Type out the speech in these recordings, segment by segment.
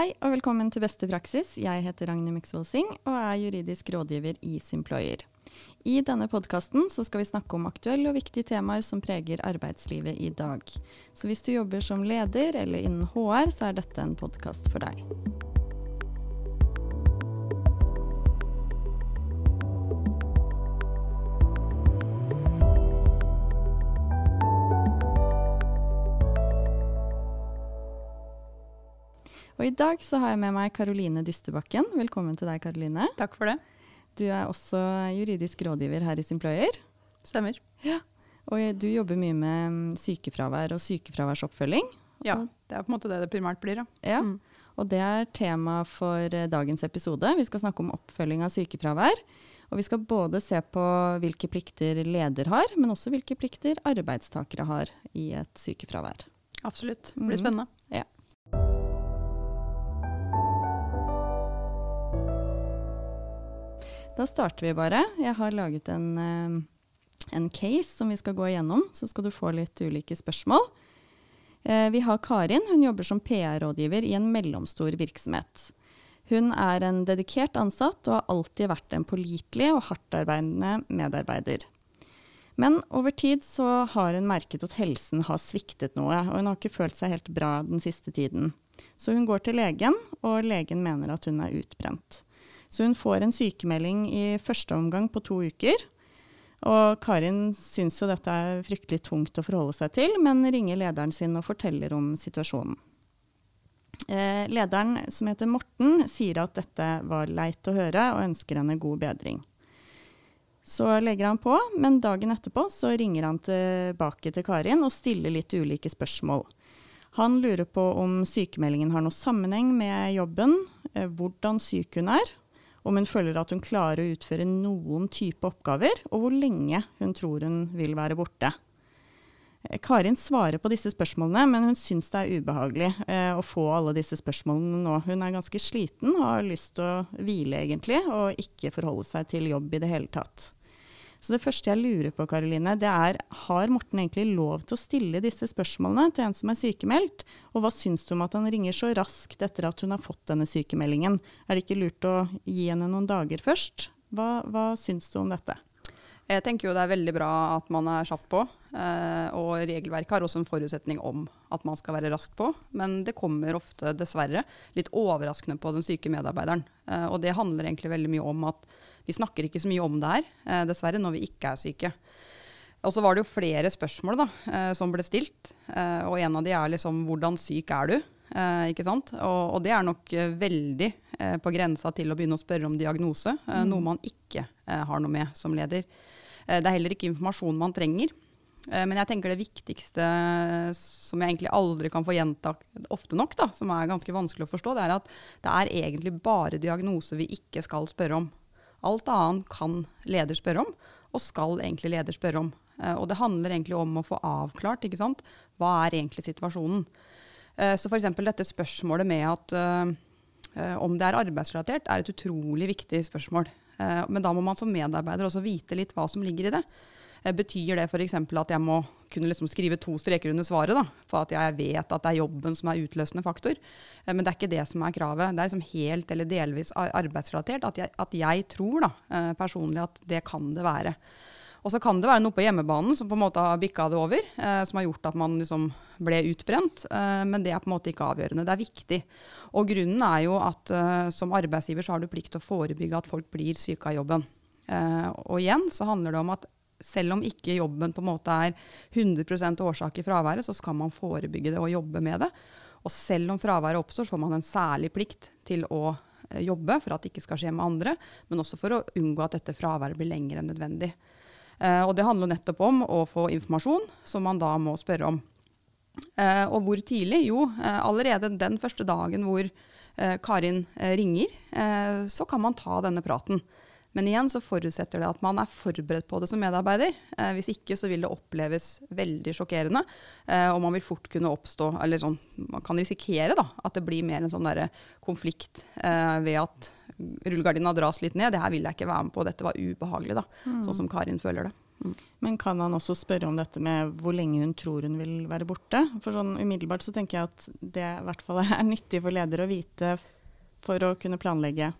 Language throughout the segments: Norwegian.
Hei og velkommen til Beste praksis. Jeg heter Ragnhild Myksvold Singh og er juridisk rådgiver i Simployer. I denne podkasten skal vi snakke om aktuelle og viktige temaer som preger arbeidslivet i dag. Så hvis du jobber som leder eller innen HR, så er dette en podkast for deg. Og i dag så har jeg med meg Karoline Dystebakken. Velkommen til deg, Karoline. Takk for det. Du er også juridisk rådgiver her i Simployer. Stemmer. Ja. Og du jobber mye med mm, sykefravær og sykefraværsoppfølging. Ja, det er på en måte det det primært blir. Ja. ja. Mm. Og det er tema for eh, dagens episode. Vi skal snakke om oppfølging av sykefravær. Og vi skal både se på hvilke plikter leder har, men også hvilke plikter arbeidstakere har i et sykefravær. Absolutt. Det blir mm. spennende. Mm. Ja. Da starter vi bare. Jeg har laget en, eh, en, case som vi skal gå igjennom, så skal du få litt ulike spørsmål. Eh, vi har Karin. Hun jobber som PR-rådgiver i en mellomstor virksomhet. Hun er en dedikert ansatt og har alltid vært en pålitelig og hardtarbeidende medarbeider. Men over tid så har hun merket at helsen har sviktet noe, og hun har ikke følt seg helt bra den siste tiden. Så hun går til legen, og legen mener at hun er utbrent. Så hun får en sykemelding i første omgang på to uker. Og Karin syns jo dette er fryktelig tungt å forholde seg til, men ringer lederen sin og forteller om situasjonen. Eh, lederen, som heter Morten, sier at dette var leit å høre, og ønsker henne god bedring. Så legger han på, men dagen etterpå så ringer han tilbake til Karin og stiller litt ulike spørsmål. Han lurer på om sykemeldingen har noe sammenheng med jobben, eh, hvordan syk hun er, om hun føler at hun klarer å utføre noen type oppgaver, og hvor lenge hun tror hun vil være borte. Eh, Karin svarer på disse spørsmålene, men hun syns det er ubehagelig eh, å få alle disse spørsmålene nå. Hun er ganske sliten og har lyst til å hvile, egentlig, og ikke forholde seg til jobb i det hele tatt. Så det første jeg lurer på, Karoline, det er har Morten egentlig lov til å stille disse spørsmålene til en som er sykemeldt? Og hva syns du om at han ringer så raskt etter at hun har fått denne sykemeldingen? Er det ikke lurt å gi henne noen dager først? Hva, hva syns du om dette? Jeg tenker jo det er veldig bra at man er kjapp på. Eh, og regelverket har også en forutsetning om at man skal være rask på. Men det kommer ofte, dessverre, litt overraskende på den syke medarbeideren. Eh, og det handler egentlig veldig mye om at vi snakker ikke så mye om det her, eh, dessverre, når vi ikke er syke. Og så var det jo flere spørsmål da, eh, som ble stilt. Eh, og en av de er liksom 'hvordan syk er du?' ikke sant? Og, og, det er nok veldig på grensa til å begynne å spørre om diagnose. Mm. Noe man ikke har noe med som leder. det er heller ikke informasjon man trenger. Men jeg tenker det viktigste som jeg egentlig aldri kan få gjenta ofte nok, da, som er ganske vanskelig å forstå, det er at det er egentlig bare diagnose vi ikke skal spørre om. Alt annet kan leder spørre om, og skal egentlig leder spørre om. Eh, og det handler egentlig om å få avklart ikke sant? hva er egentlig situasjonen. Eh, så f.eks. dette spørsmålet med at eh, om det er arbeidsrelatert, er et utrolig viktig spørsmål. Men da må man som medarbeider også vite litt hva som ligger i det. Eh, betyr det f.eks. at jeg må kunne liksom skrive to streker under svaret, da, for at jeg vet at det er jobben som er utløsende faktor? Eh, men det er ikke det som er kravet. Det er liksom helt eller delvis arbeidsrelatert at jeg, at jeg tror da, eh, personlig at det kan det være. Og så kan det være noe på hjemmebanen som på en måte har bikka det over, eh, som har gjort at man liksom ble utbrent. Eh, men det er på en måte ikke avgjørende. Det er viktig. Og grunnen er jo at eh, som arbeidsgiver så har du plikt til å forebygge at folk blir syke av jobben. og igjen så handler det om at selv om ikke jobben på en måte er 100% årsak i fraværet, så skal man forebygge det og jobbe med det. Og selv om fraværet oppstår, så får man en særlig plikt til å eh, jobbe for at det ikke skal skje med andre, men også for å unngå at dette fraværet blir lengre enn nødvendig. Eh, og det handler nettopp om å få informasjon som man da må spørre om. Eh, og hvor tidlig? Jo, eh, allerede den første dagen hvor eh, Karin eh, ringer, så kan man ta denne praten. Men igjen så forutsetter det at man er forberedt på det som medarbeider. Eh, hvis ikke så vil det oppleves veldig sjokkerende, eh, og man vil fort kunne oppstå Eller sånn, man kan risikere da, at det blir mer en sånn der konflikt eh, ved at rullegardina dras litt ned. Det her vil jeg ikke være med på, dette var ubehagelig, da. Mm. Sånn som Karin føler det. Men kan han også spørre om dette med hvor lenge hun tror hun vil være borte? For sånn umiddelbart så tenker jeg at det i hvert fall er nyttig for ledere å vite for å kunne planlegge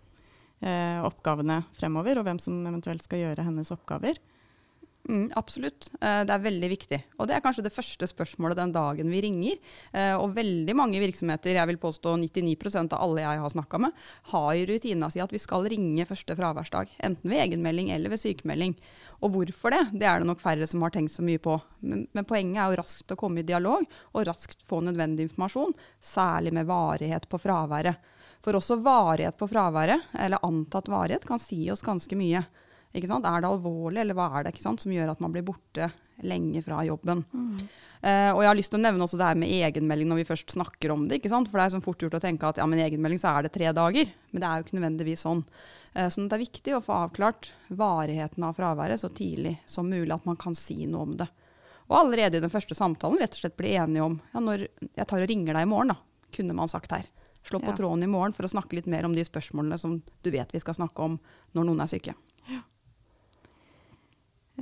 eh, oppgavene fremover, og hvem som eventuelt skal gjøre hennes oppgaver. Mm, absolutt. Eh, det er veldig viktig. Og det er kanskje det første spørsmålet den dagen vi ringer. Eh, og veldig mange virksomheter, jeg vil påstå 99% av alle jeg har snakka med, har i rutina si at vi skal ringe første fraværsdag. Enten ved egenmelding eller ved sykemelding. Og hvorfor det, det er det nok færre som har tenkt så mye på. Men, men poenget er jo raskt å komme i dialog, og raskt få nødvendig informasjon. Særlig med varighet på fraværet. For også varighet på fraværet, eller antatt varighet, kan si oss ganske mye. Er det alvorlig, eller hva er det som gjør at man blir borte lenge fra jobben? Mm. Uh, og jeg har lyst til å nevne også det her med egenmelding når vi først snakker om det. For det er sånn fort gjort å tenke at ja, men egenmelding så er det tre dager. Men det er jo ikke nødvendigvis sånn. Uh, så det er viktig å få avklart varigheten av fraværet så tidlig som mulig, at man kan si noe om det. Og allerede i den første samtalen rett og slett bli enige om ja, når jeg tar og ringer deg i morgen, da, kunne man sagt her. Slå på ja. tråden i morgen for å snakke litt mer om de spørsmålene som du vet vi skal snakke om når noen er syke. Ja.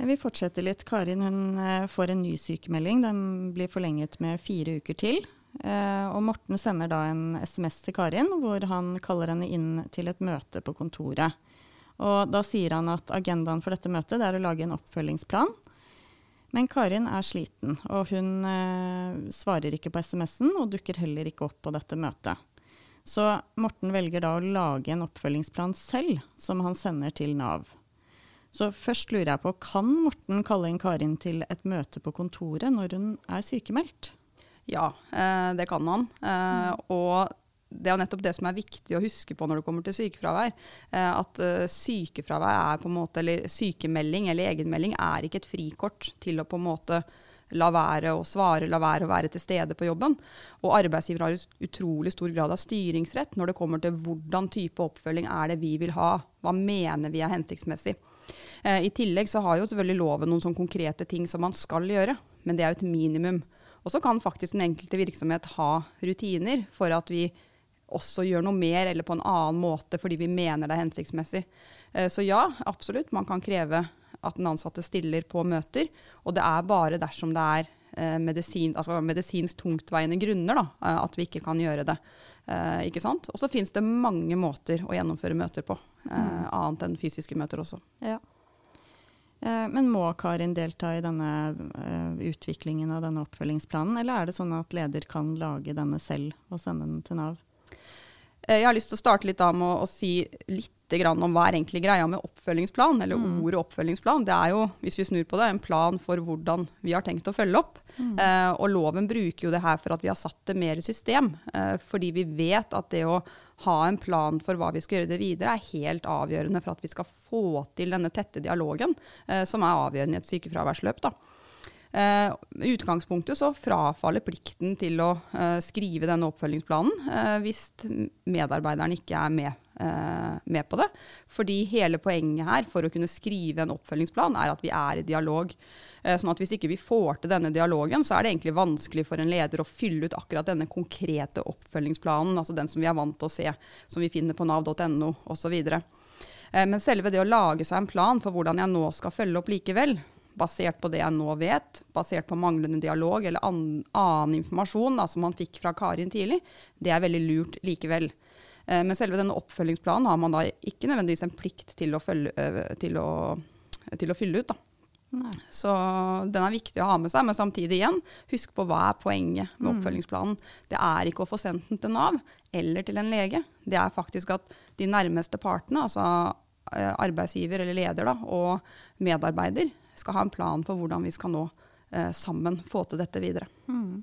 Vi fortsetter litt. Karin hun eh, får en ny sykemelding. Den blir forlenget med fire uker til. Eh, og Morten sender da en SMS til Karin hvor han kaller henne inn til et møte på kontoret. Og Da sier han at agendaen for dette møtet er å lage en oppfølgingsplan. Men Karin er sliten, og hun eh, svarer ikke på SMS-en og dukker heller ikke opp på dette møtet. Så Morten velger da å lage en oppfølgingsplan selv, som han sender til Nav. Så først lurer jeg på, kan Morten kalle inn Karin til et møte på kontoret når hun er sykemeldt? Ja, eh, det kan han. Eh, mm. Og det er nettopp det som er viktig å huske på når det kommer til sykefravær. Eh, at sykefravær er på en måte, eller sykemelding eller egenmelding er ikke et frikort til å på en måte la være å svare, la være å være til stede på jobben. Og arbeidsgiver har utrolig stor grad av styringsrett når det kommer til hvordan type oppfølging er det vi vil ha. Hva mener vi er hensiktsmessig. Eh, I tillegg så har jo selvfølgelig loven noen sånn konkrete ting som man skal gjøre, men det er jo et minimum. Og så kan faktisk den enkelte virksomhet ha rutiner for at vi også gjør noe mer eller på en annen måte fordi vi mener det er hensiktsmessig. Eh, så ja, absolutt, man kan kreve at den ansatte stiller på møter. Og det er bare dersom det er eh, medisin, altså medisinsk tungtveiende grunner da, at vi ikke kan gjøre det. Eh, ikke sant? Og så finnes det mange måter å gjennomføre møter på, eh, mm. annet enn fysiske møter også. Ja. Eh, men må Karin delta i denne utviklingen av denne oppfølgingsplanen, eller er det sånn at leder kan lage denne selv og sende den til Nav? Jeg har lyst til å starte litt da med å, å si litt om hva er egentlig greia med oppfølgingsplan, eller mm. ordet oppfølgingsplan. Det er jo, hvis vi snur på det, en plan for hvordan vi har tenkt å følge opp. Mm. Eh, og loven bruker jo det her for at vi har satt det mer i system. Eh, fordi vi vet at det å ha en plan for hva vi skal gjøre det videre, er helt avgjørende for at vi skal få til denne tette dialogen, eh, som er avgjørende i et sykefraværsløp. da. Uh, utgangspunktet så frafaller plikten til å uh, skrive denne oppfølgingsplanen uh, hvis medarbeideren ikke er med, med, på det. Fordi hele poenget her for å kunne skrive en oppfølgingsplan er at vi er i dialog. sånn at hvis ikke vi får til denne dialogen, så er det egentlig vanskelig for en leder å fylle ut akkurat denne konkrete oppfølgingsplanen, altså den som vi er vant til å se, som vi finner på nav.no osv. Men selve det å lage seg en plan for hvordan jeg nå skal følge opp likevel, basert på det jeg nå vet, basert på manglende dialog eller an, annen informasjon da, som man fikk fra Karin tidlig, det er veldig lurt likevel. Eh, men selve denne oppfølgingsplanen har man da ikke nødvendigvis en plikt til å, følge, øh, til å, til å fylle ut. Så den er viktig å ha med seg, men samtidig igjen, husk på hva er poenget med mm. oppfølgingsplanen. Det er ikke å få sendt den til Nav eller til en lege. Det er faktisk at de nærmeste partene, altså eh, arbeidsgiver eller leder da, og medarbeider, skal ha en plan for hvordan vi skal nå eh, sammen få til dette videre. Mm.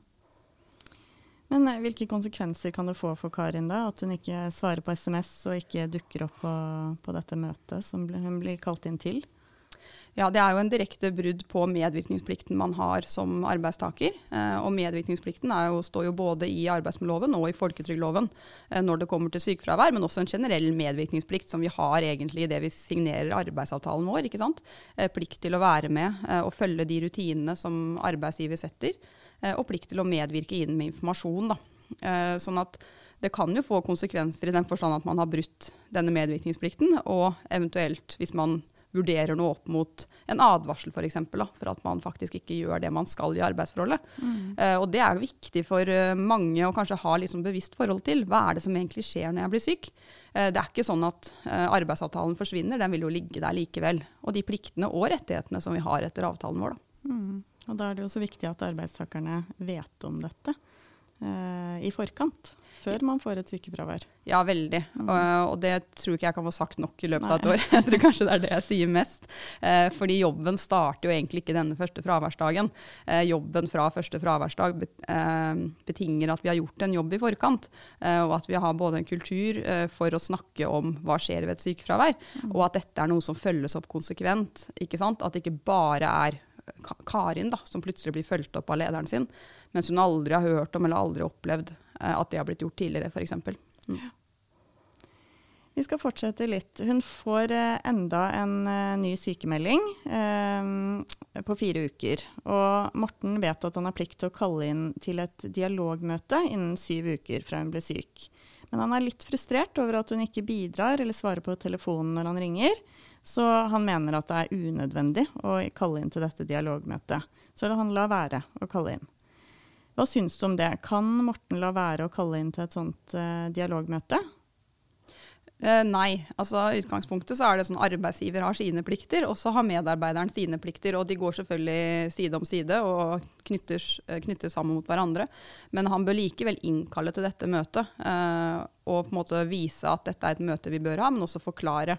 Men eh, hvilke konsekvenser kan det få for Karin da, at hun ikke svarer på SMS og ikke dukker opp på, på dette møtet som hun blir kalt inn til? Ja, Det er jo en direkte brudd på medvirkningsplikten man har som arbeidstaker. Eh, og medvirkningsplikten jo, står jo både i arbeidsmiljøloven og i folketrygdloven eh, når det kommer til sykefravær, men også en generell medvirkningsplikt som vi har egentlig i det vi signerer arbeidsavtalen vår. ikke sant? Eh, plikt til å være med eh, og følge de rutinene som arbeidsgiver setter, og plikt til å medvirke inn med informasjon. da. Eh, sånn at det kan jo få konsekvenser i den forstand at man har brutt denne medvirkningsplikten, og eventuelt, hvis man vurderer noe opp mot en advarsel. For, eksempel, da, for at man faktisk ikke gjør det man skal i arbeidsforholdet. Mm. Uh, og det er viktig for uh, mange å kanskje ha liksom bevisst forhold til. Hva er det som egentlig skjer når jeg blir syk? Uh, det er ikke sånn at arbeidsavtalen forsvinner, den vil jo ligge der likevel. Og de pliktene og rettighetene som vi har etter avtalen vår. Da. Mm. Og da er det jo så viktig at arbeidstakerne vet om dette i forkant før man får et sykefravær. Ja, veldig. Mm. Og, og, det tror ikke jeg kan få sagt nok i løpet Nei. av et år. Jeg tror kanskje det er det jeg sier mest. Eh, fordi jobben starter jo egentlig ikke denne første fraværsdagen. Eh, jobben fra første fraværsdag eh, betinger at vi har gjort en jobb i forkant. Eh, og at vi har både en kultur eh, for å snakke om hva skjer ved et sykefravær, mm. og at dette er noe som følges opp konsekvent. ikke sant? At det ikke bare er Karin da, som plutselig blir fulgt opp av lederen sin, mens hun aldri har hørt om eller aldri opplevd Eh, at det har blitt gjort tidligere, f.eks. Mm. Vi skal fortsette litt. Hun får eh, enda en uh, ny sykemelding eh, på fire uker. Og Morten vet at han har plikt til å kalle inn til et dialogmøte innen syv uker fra hun ble syk. Men han er litt frustrert over at hun ikke bidrar eller svarer på telefonen når han ringer. Så han mener at det er unødvendig å kalle inn til dette dialogmøtet. Så han lar være å kalle inn. Hva syns du om det? Kan Morten la være å kalle inn til et sånt eh, dialogmøte? Eh, nei. altså utgangspunktet så er det sånn arbeidsgiver har sine plikter, og så har medarbeideren sine plikter. Og de går selvfølgelig side om side og knyttes, eh, knyttes sammen mot hverandre. Men han bør likevel innkalle til dette møtet eh, og på en måte vise at dette er et møte vi bør ha, men også forklare.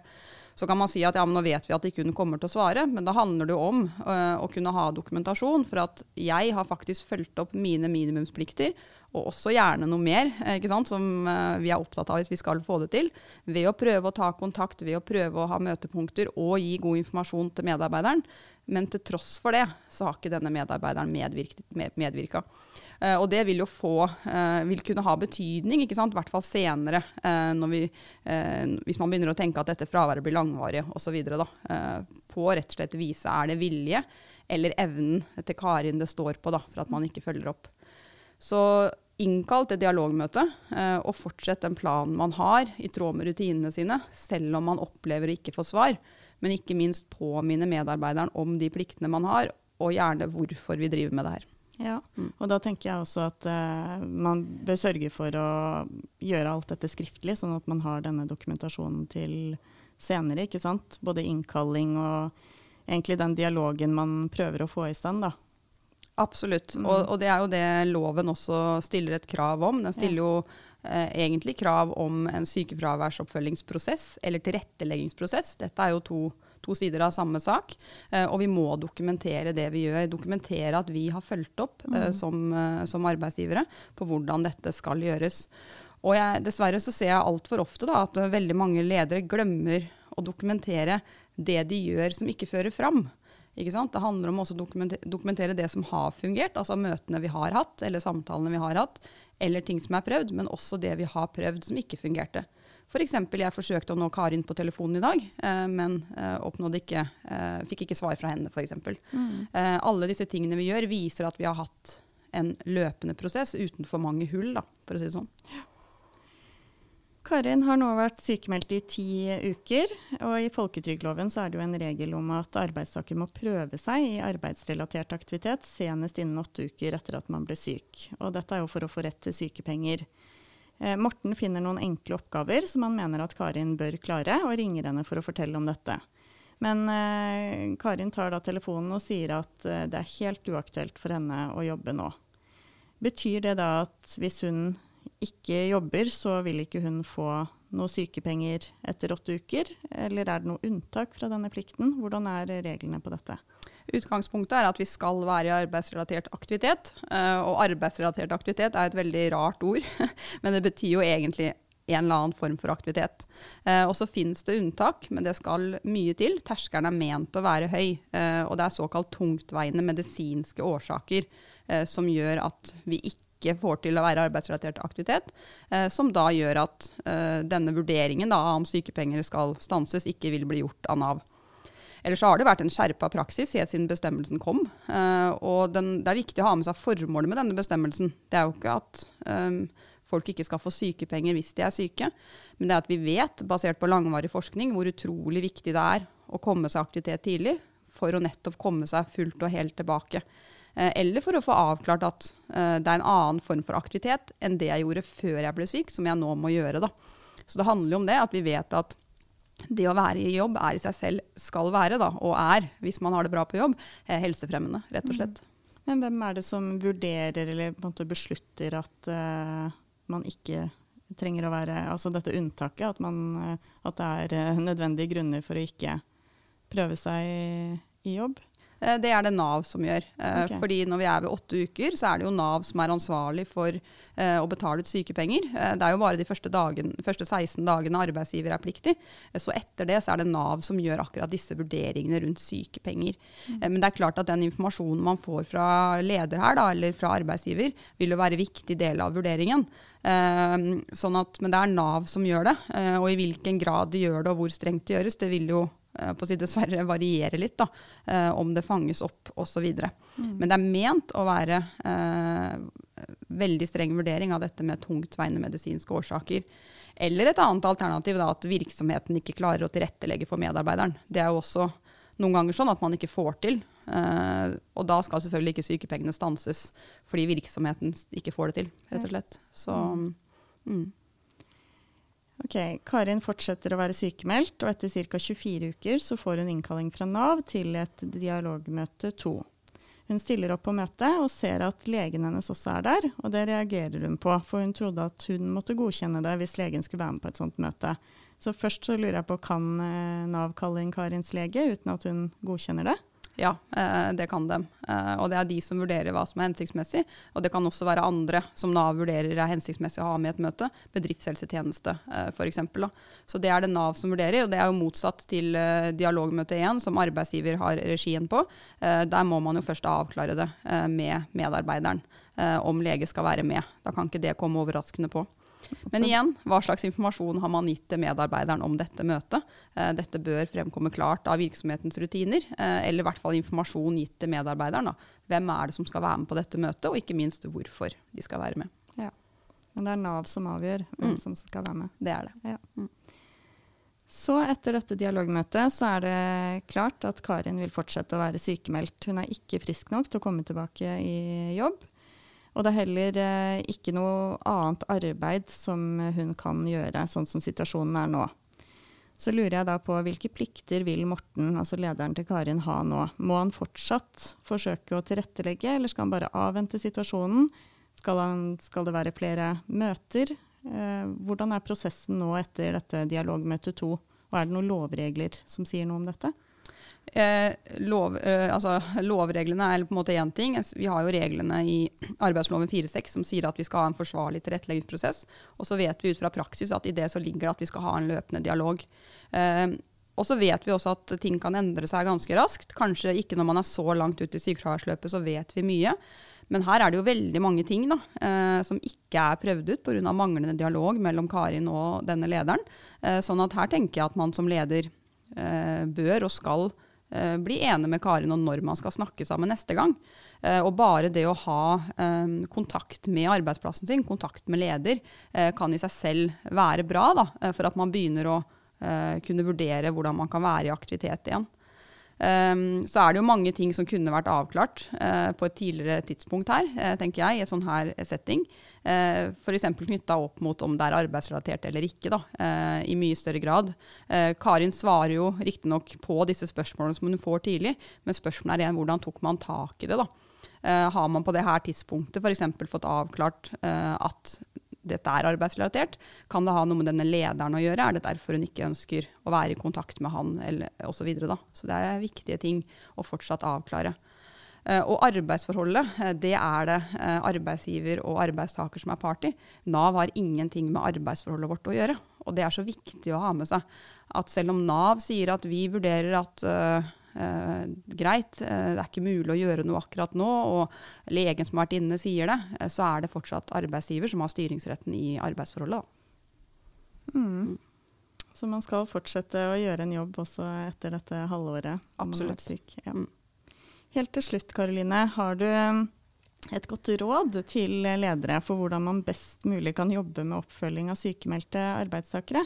Så kan man si at ja, men nå vet vi at ikke hun kommer til å svare, men da handler det jo om uh, å kunne ha dokumentasjon for at jeg har faktisk fulgt opp mine minimumsplikter, og også gjerne noe mer, ikke sant, som uh, vi er opptatt av hvis vi skal få det til, ved å prøve å ta kontakt, ved å prøve å ha møtepunkter og gi god informasjon til medarbeideren. Men til tross for det, så har ikke denne medarbeideren medvirka. Uh, og det vil jo få, uh, vil kunne ha betydning, ikke sant? i hvert fall senere, uh, vi, hvis man begynner å tenke at dette fraværet blir langvarig osv. Uh, på rett og slett vise er det vilje eller evnen til Karin det står på da, for at man ikke følger opp. Så innkall til dialogmøte, og fortsett den planen man har i tråd med rutinene sine, selv om man opplever å ikke få svar. Men ikke minst påminne medarbeideren om de pliktene man har, og gjerne hvorfor vi driver med det her. Ja, mm. og da tenker jeg også at uh, man bør sørge for å gjøre alt dette skriftlig, sånn at man har denne dokumentasjonen til senere. ikke sant? Både innkalling og egentlig den dialogen man prøver å få i stand. da. Absolutt, mm. og, og, det er jo det loven også stiller et krav om. Den stiller ja. jo eh, egentlig krav om en sykefraværsoppfølgingsprosess eller tilretteleggingsprosess. Dette er jo to to sider av samme sak. Eh, og vi må dokumentere det vi gjør. Dokumentere at vi har fulgt opp eh, mm. som, eh, som, arbeidsgivere på hvordan dette skal gjøres. Og jeg, dessverre så ser jeg altfor ofte da, at veldig mange ledere glemmer å dokumentere det de gjør som ikke fører fram. Det handler om å dokumentere det som har fungert, altså møtene vi har hatt, eller samtalene vi har hatt, eller ting som er prøvd, men også det vi har prøvd som ikke fungerte. F.eks. jeg forsøkte å nå Karin på telefonen i dag, eh, men eh, ikke, eh, fikk ikke svar fra henne f.eks. Mm. Eh, alle disse tingene vi gjør, viser at vi har hatt en løpende prosess uten for mange hull, da, for å si det sånn. Karin har nå vært sykemeldt i ti uker, og i folketrygdloven er det jo en regel om at arbeidstaker må prøve seg i arbeidsrelatert aktivitet senest innen åtte uker etter at man ble syk. Og dette er jo for å få rett til sykepenger. Eh, Morten finner noen enkle oppgaver som han mener at Karin bør klare, og ringer henne for å fortelle om dette. Men eh, Karin tar da telefonen og sier at eh, det er helt uaktuelt for henne å jobbe nå. Betyr det da at hvis hun ikke jobber, så vil ikke hun få noe sykepenger etter åtte uker? Eller er det noe unntak fra denne plikten? Hvordan er reglene på dette? Utgangspunktet er at vi skal være i arbeidsrelatert aktivitet. Uh, og arbeidsrelatert aktivitet er et veldig rart ord, men det betyr jo egentlig en eller annen form for aktivitet. Uh, og så finnes det unntak, men det skal mye til. Terskelen er ment å være høy, uh, og det er såkalt tungtveiende medisinske årsaker som gjør at vi ikke får til å være arbeidsrelatert aktivitet, eh, som da gjør at eh, denne vurderingen da, om sykepenger skal stanses, ikke vil bli gjort av Nav. Ellers har det vært en skjerpa praksis helt siden bestemmelsen kom. Uh, og den, det er viktig å ha med seg formålet med denne bestemmelsen. Det er jo ikke at um, folk ikke skal få sykepenger hvis de er syke, men det er at vi vet, basert på langvarig forskning, hvor utrolig viktig det er å komme seg aktivitet tidlig, for å nettopp komme seg fullt og helt tilbake. Eh, eller for å få avklart at eh, det er en annen form for aktivitet enn det jeg gjorde før jeg ble syk, som jeg nå må gjøre. Da. Så det handler jo om det, at vi vet at det å være i jobb er i seg selv, skal være, da, og er, hvis man har det bra på jobb, eh, helsefremmende, rett og slett. Mm. Men hvem er det som vurderer eller beslutter at uh, man ikke trenger å være Altså dette unntaket, at, man, at det er nødvendige grunner for å ikke prøve seg i, i jobb? Eh, det er det Nav som gjør. Eh, okay. Fordi når vi er ved åtte uker, så er det jo Nav som er ansvarlig for eh, å betale ut sykepenger. Det er jo bare de første, dagen, første 16 dagene arbeidsgiver er pliktig. Så etter det så er det Nav som gjør akkurat disse vurderingene rundt sykepenger. Mm. Men det er klart at den informasjonen man får fra leder her, da, eller fra arbeidsgiver, vil jo være en viktig del av vurderingen. Sånn at, men det er Nav som gjør det. Og i hvilken grad de gjør det og hvor strengt det gjøres, det vil jo på å si dessverre variere litt, da, eh, om det fanges opp osv. Mm. Men det er ment å være eh, veldig streng vurdering av dette med tungtveiende medisinske årsaker. Eller et annet alternativ, da, at virksomheten ikke klarer å tilrettelegge for medarbeideren. Det er jo også noen ganger sånn at man ikke får til. Eh, og da skal selvfølgelig ikke sykepengene stanses fordi virksomheten ikke får det til, rett og slett. Så, mm. Ok, Karin fortsetter å være sykemeldt, og etter ca. 24 uker så får hun innkalling fra Nav til et dialogmøte 2. Hun stiller opp på møtet og ser at legen hennes også er der, og det reagerer hun på, for hun trodde at hun måtte godkjenne det hvis legen skulle være med på et sånt møte. Så først så lurer jeg på, kan eh, Nav kalle inn Karins lege uten at hun godkjenner det? Ja, eh, det kan de. Eh, og det er de som vurderer hva som er hensiktsmessig. Og det kan også være andre som Nav vurderer er hensiktsmessig å ha med i et møte. Bedriftshelsetjeneste eh, f.eks. Så det er det Nav som vurderer, og det er jo motsatt til dialogmøte 1, som arbeidsgiver har regien på. Der må man jo først avklare det med medarbeideren, om lege skal være med. Da kan ikke det komme overraskende på. Men igjen, hva slags informasjon har man gitt til medarbeideren om dette møtet? Eh, dette bør fremkomme klart av virksomhetens rutiner, eh, eller i hvert fall informasjon gitt til medarbeideren. Hvem er det som skal være med på dette møtet, og ikke minst hvorfor de skal være med. Ja. Men det er Nav som avgjør hvem mm. som skal være med. Det er det. Ja. Mm. Så etter dette dialogmøtet så er det klart at Karin vil fortsette å være sykemeldt. Hun er ikke frisk nok til å komme tilbake i jobb. Og det er heller eh, ikke noe annet arbeid som hun kan gjøre, sånn som situasjonen er nå. Så lurer jeg da på hvilke plikter vil Morten, altså lederen til Karin, ha nå? Må han fortsatt forsøke å tilrettelegge, eller skal han bare avvente situasjonen? Skal, han, skal det være flere møter? Eh, hvordan er prosessen nå etter dette dialogmøte to? Og er det noen lovregler som sier noe om dette? Eh, lov, eh, altså, lovreglene er på en måte én ting. Vi har jo reglene i arbeidsloven 4-6 som sier at vi skal ha en forsvarlig tilretteleggingsprosess. Og så vet vi ut fra praksis at i det så ligger det at vi skal ha en løpende dialog. Eh, og så vet vi også at ting kan endre seg ganske raskt. Kanskje ikke når man er så langt ute i sykefraværsløpet, så vet vi mye. Men her er det jo veldig mange ting da, eh, som ikke er prøvd ut pga. manglende dialog mellom Karin og denne lederen. Eh, sånn at her tenker jeg at man som leder eh, bør og skal bli enig med Karin om når man skal snakke sammen neste gang. Eh, og bare det å ha eh, kontakt med arbeidsplassen sin, kontakt med leder, eh, kan i seg selv være bra da, eh, for at man begynner å kunne vurdere hvordan man kan være i aktivitet igjen. Um, så er det jo mange ting som kunne vært avklart uh, på et tidligere tidspunkt her, uh, tenker jeg, i en sånn her setting. Uh, F.eks. knytta opp mot om det er arbeidsrelatert eller ikke, da, uh, i mye større grad. Karin svarer jo riktignok på disse spørsmålene som hun får tidlig, men spørsmålet er igjen hvordan tok man tak i det, da. har man på det her tidspunktet f.eks. fått avklart at dette er arbeidsrelatert. Kan det ha noe med denne lederen å gjøre? Er det derfor hun ikke ønsker å være i kontakt med han, eller osv.? Så, videre, så det er viktige ting å fortsatt avklare. Uh, og arbeidsforholdet, uh, det er det uh, arbeidsgiver og arbeidstaker som er part i. Nav har ingenting med arbeidsforholdet vårt å gjøre. Og det er så viktig å ha med seg. At selv om Nav sier at vi vurderer at eh, greit, eh, det er ikke mulig å gjøre noe akkurat nå, og legen som har vært inne sier det, eh, så er det fortsatt arbeidsgiver som har styringsretten i arbeidsforholdet. Mm. Så man skal fortsette å gjøre en jobb også etter dette halvåret? Absolutt. Ja. Mm. Helt til slutt, Karoline. Har du eh, et godt råd til ledere for hvordan man best mulig kan jobbe med oppfølging av sykemeldte arbeidstakere?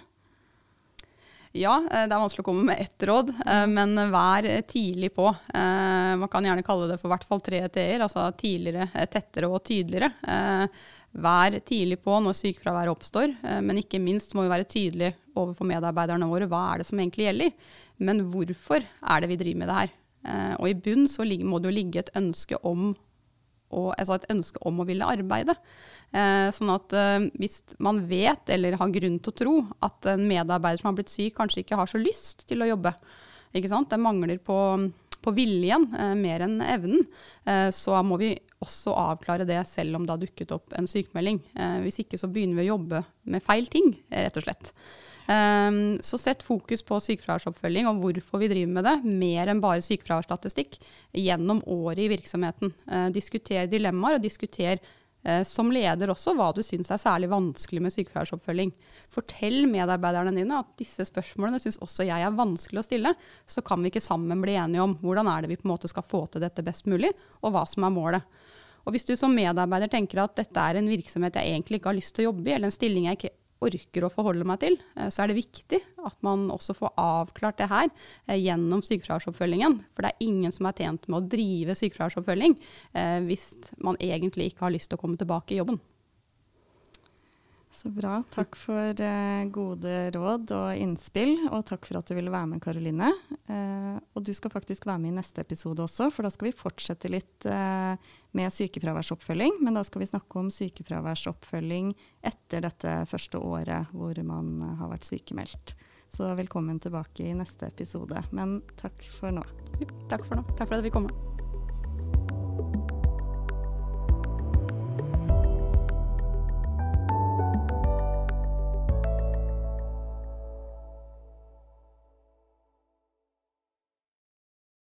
Ja, eh, det er vanskelig å komme med ett råd, eh, men vær tidlig på. Eh, man kan gjerne kalle det for hvert fall tre T-er, altså tidligere, tettere og tydeligere. Vær tidlig på når sykefravær oppstår, men ikke minst må vi være tydelige overfor medarbeiderne våre. Hva er det som egentlig gjelder? Men hvorfor er det vi driver med det her? Og i bunn så må det jo ligge et ønske om, altså et ønske om å ville arbeide. Eh, sånn at eh, hvis man vet eller har grunn til å tro at en medarbeider som har blitt syk, kanskje ikke har så lyst til å jobbe, ikke sant? det mangler på, på viljen eh, mer enn evnen, så må vi også avklare det selv om det har dukket opp en sykemelding. Hvis ikke så begynner vi å jobbe med feil ting, rett og slett. Så sett fokus på sykefraværsoppfølging og hvorfor vi driver med det, mer enn bare sykefraværsstatistikk, gjennom året i virksomheten. Diskuter dilemmaer og diskuter som leder også hva du syns er særlig vanskelig med sykefraværsoppfølging. Fortell medarbeiderne dine at disse spørsmålene syns også jeg er vanskelig å stille. Så kan vi ikke sammen bli enige om hvordan er det vi på en måte skal få til dette best mulig, og hva som er målet. Og Hvis du som medarbeider tenker at dette er en virksomhet jeg egentlig ikke har lyst til å jobbe i, eller en stilling jeg ikke orker å forholde meg til, eh, så er det viktig at man også får avklart det her eh, gjennom sykefraværsoppfølgingen. For det er ingen som er tjent med å drive sykefraværsoppfølging eh, hvis man egentlig ikke har lyst til å komme tilbake i jobben. Så bra. Takk for eh, gode råd og innspill, og takk for at du ville være med, Karoline. Eh, og du skal faktisk være med i neste episode også, for da skal vi fortsette litt eh, med sykefraværsoppfølging. Men da skal vi snakke om sykefraværsoppfølging etter dette første året hvor man har vært sykemeldt. Så velkommen tilbake i neste episode. Men takk for nå. Takk for nå. Takk for at vi kom.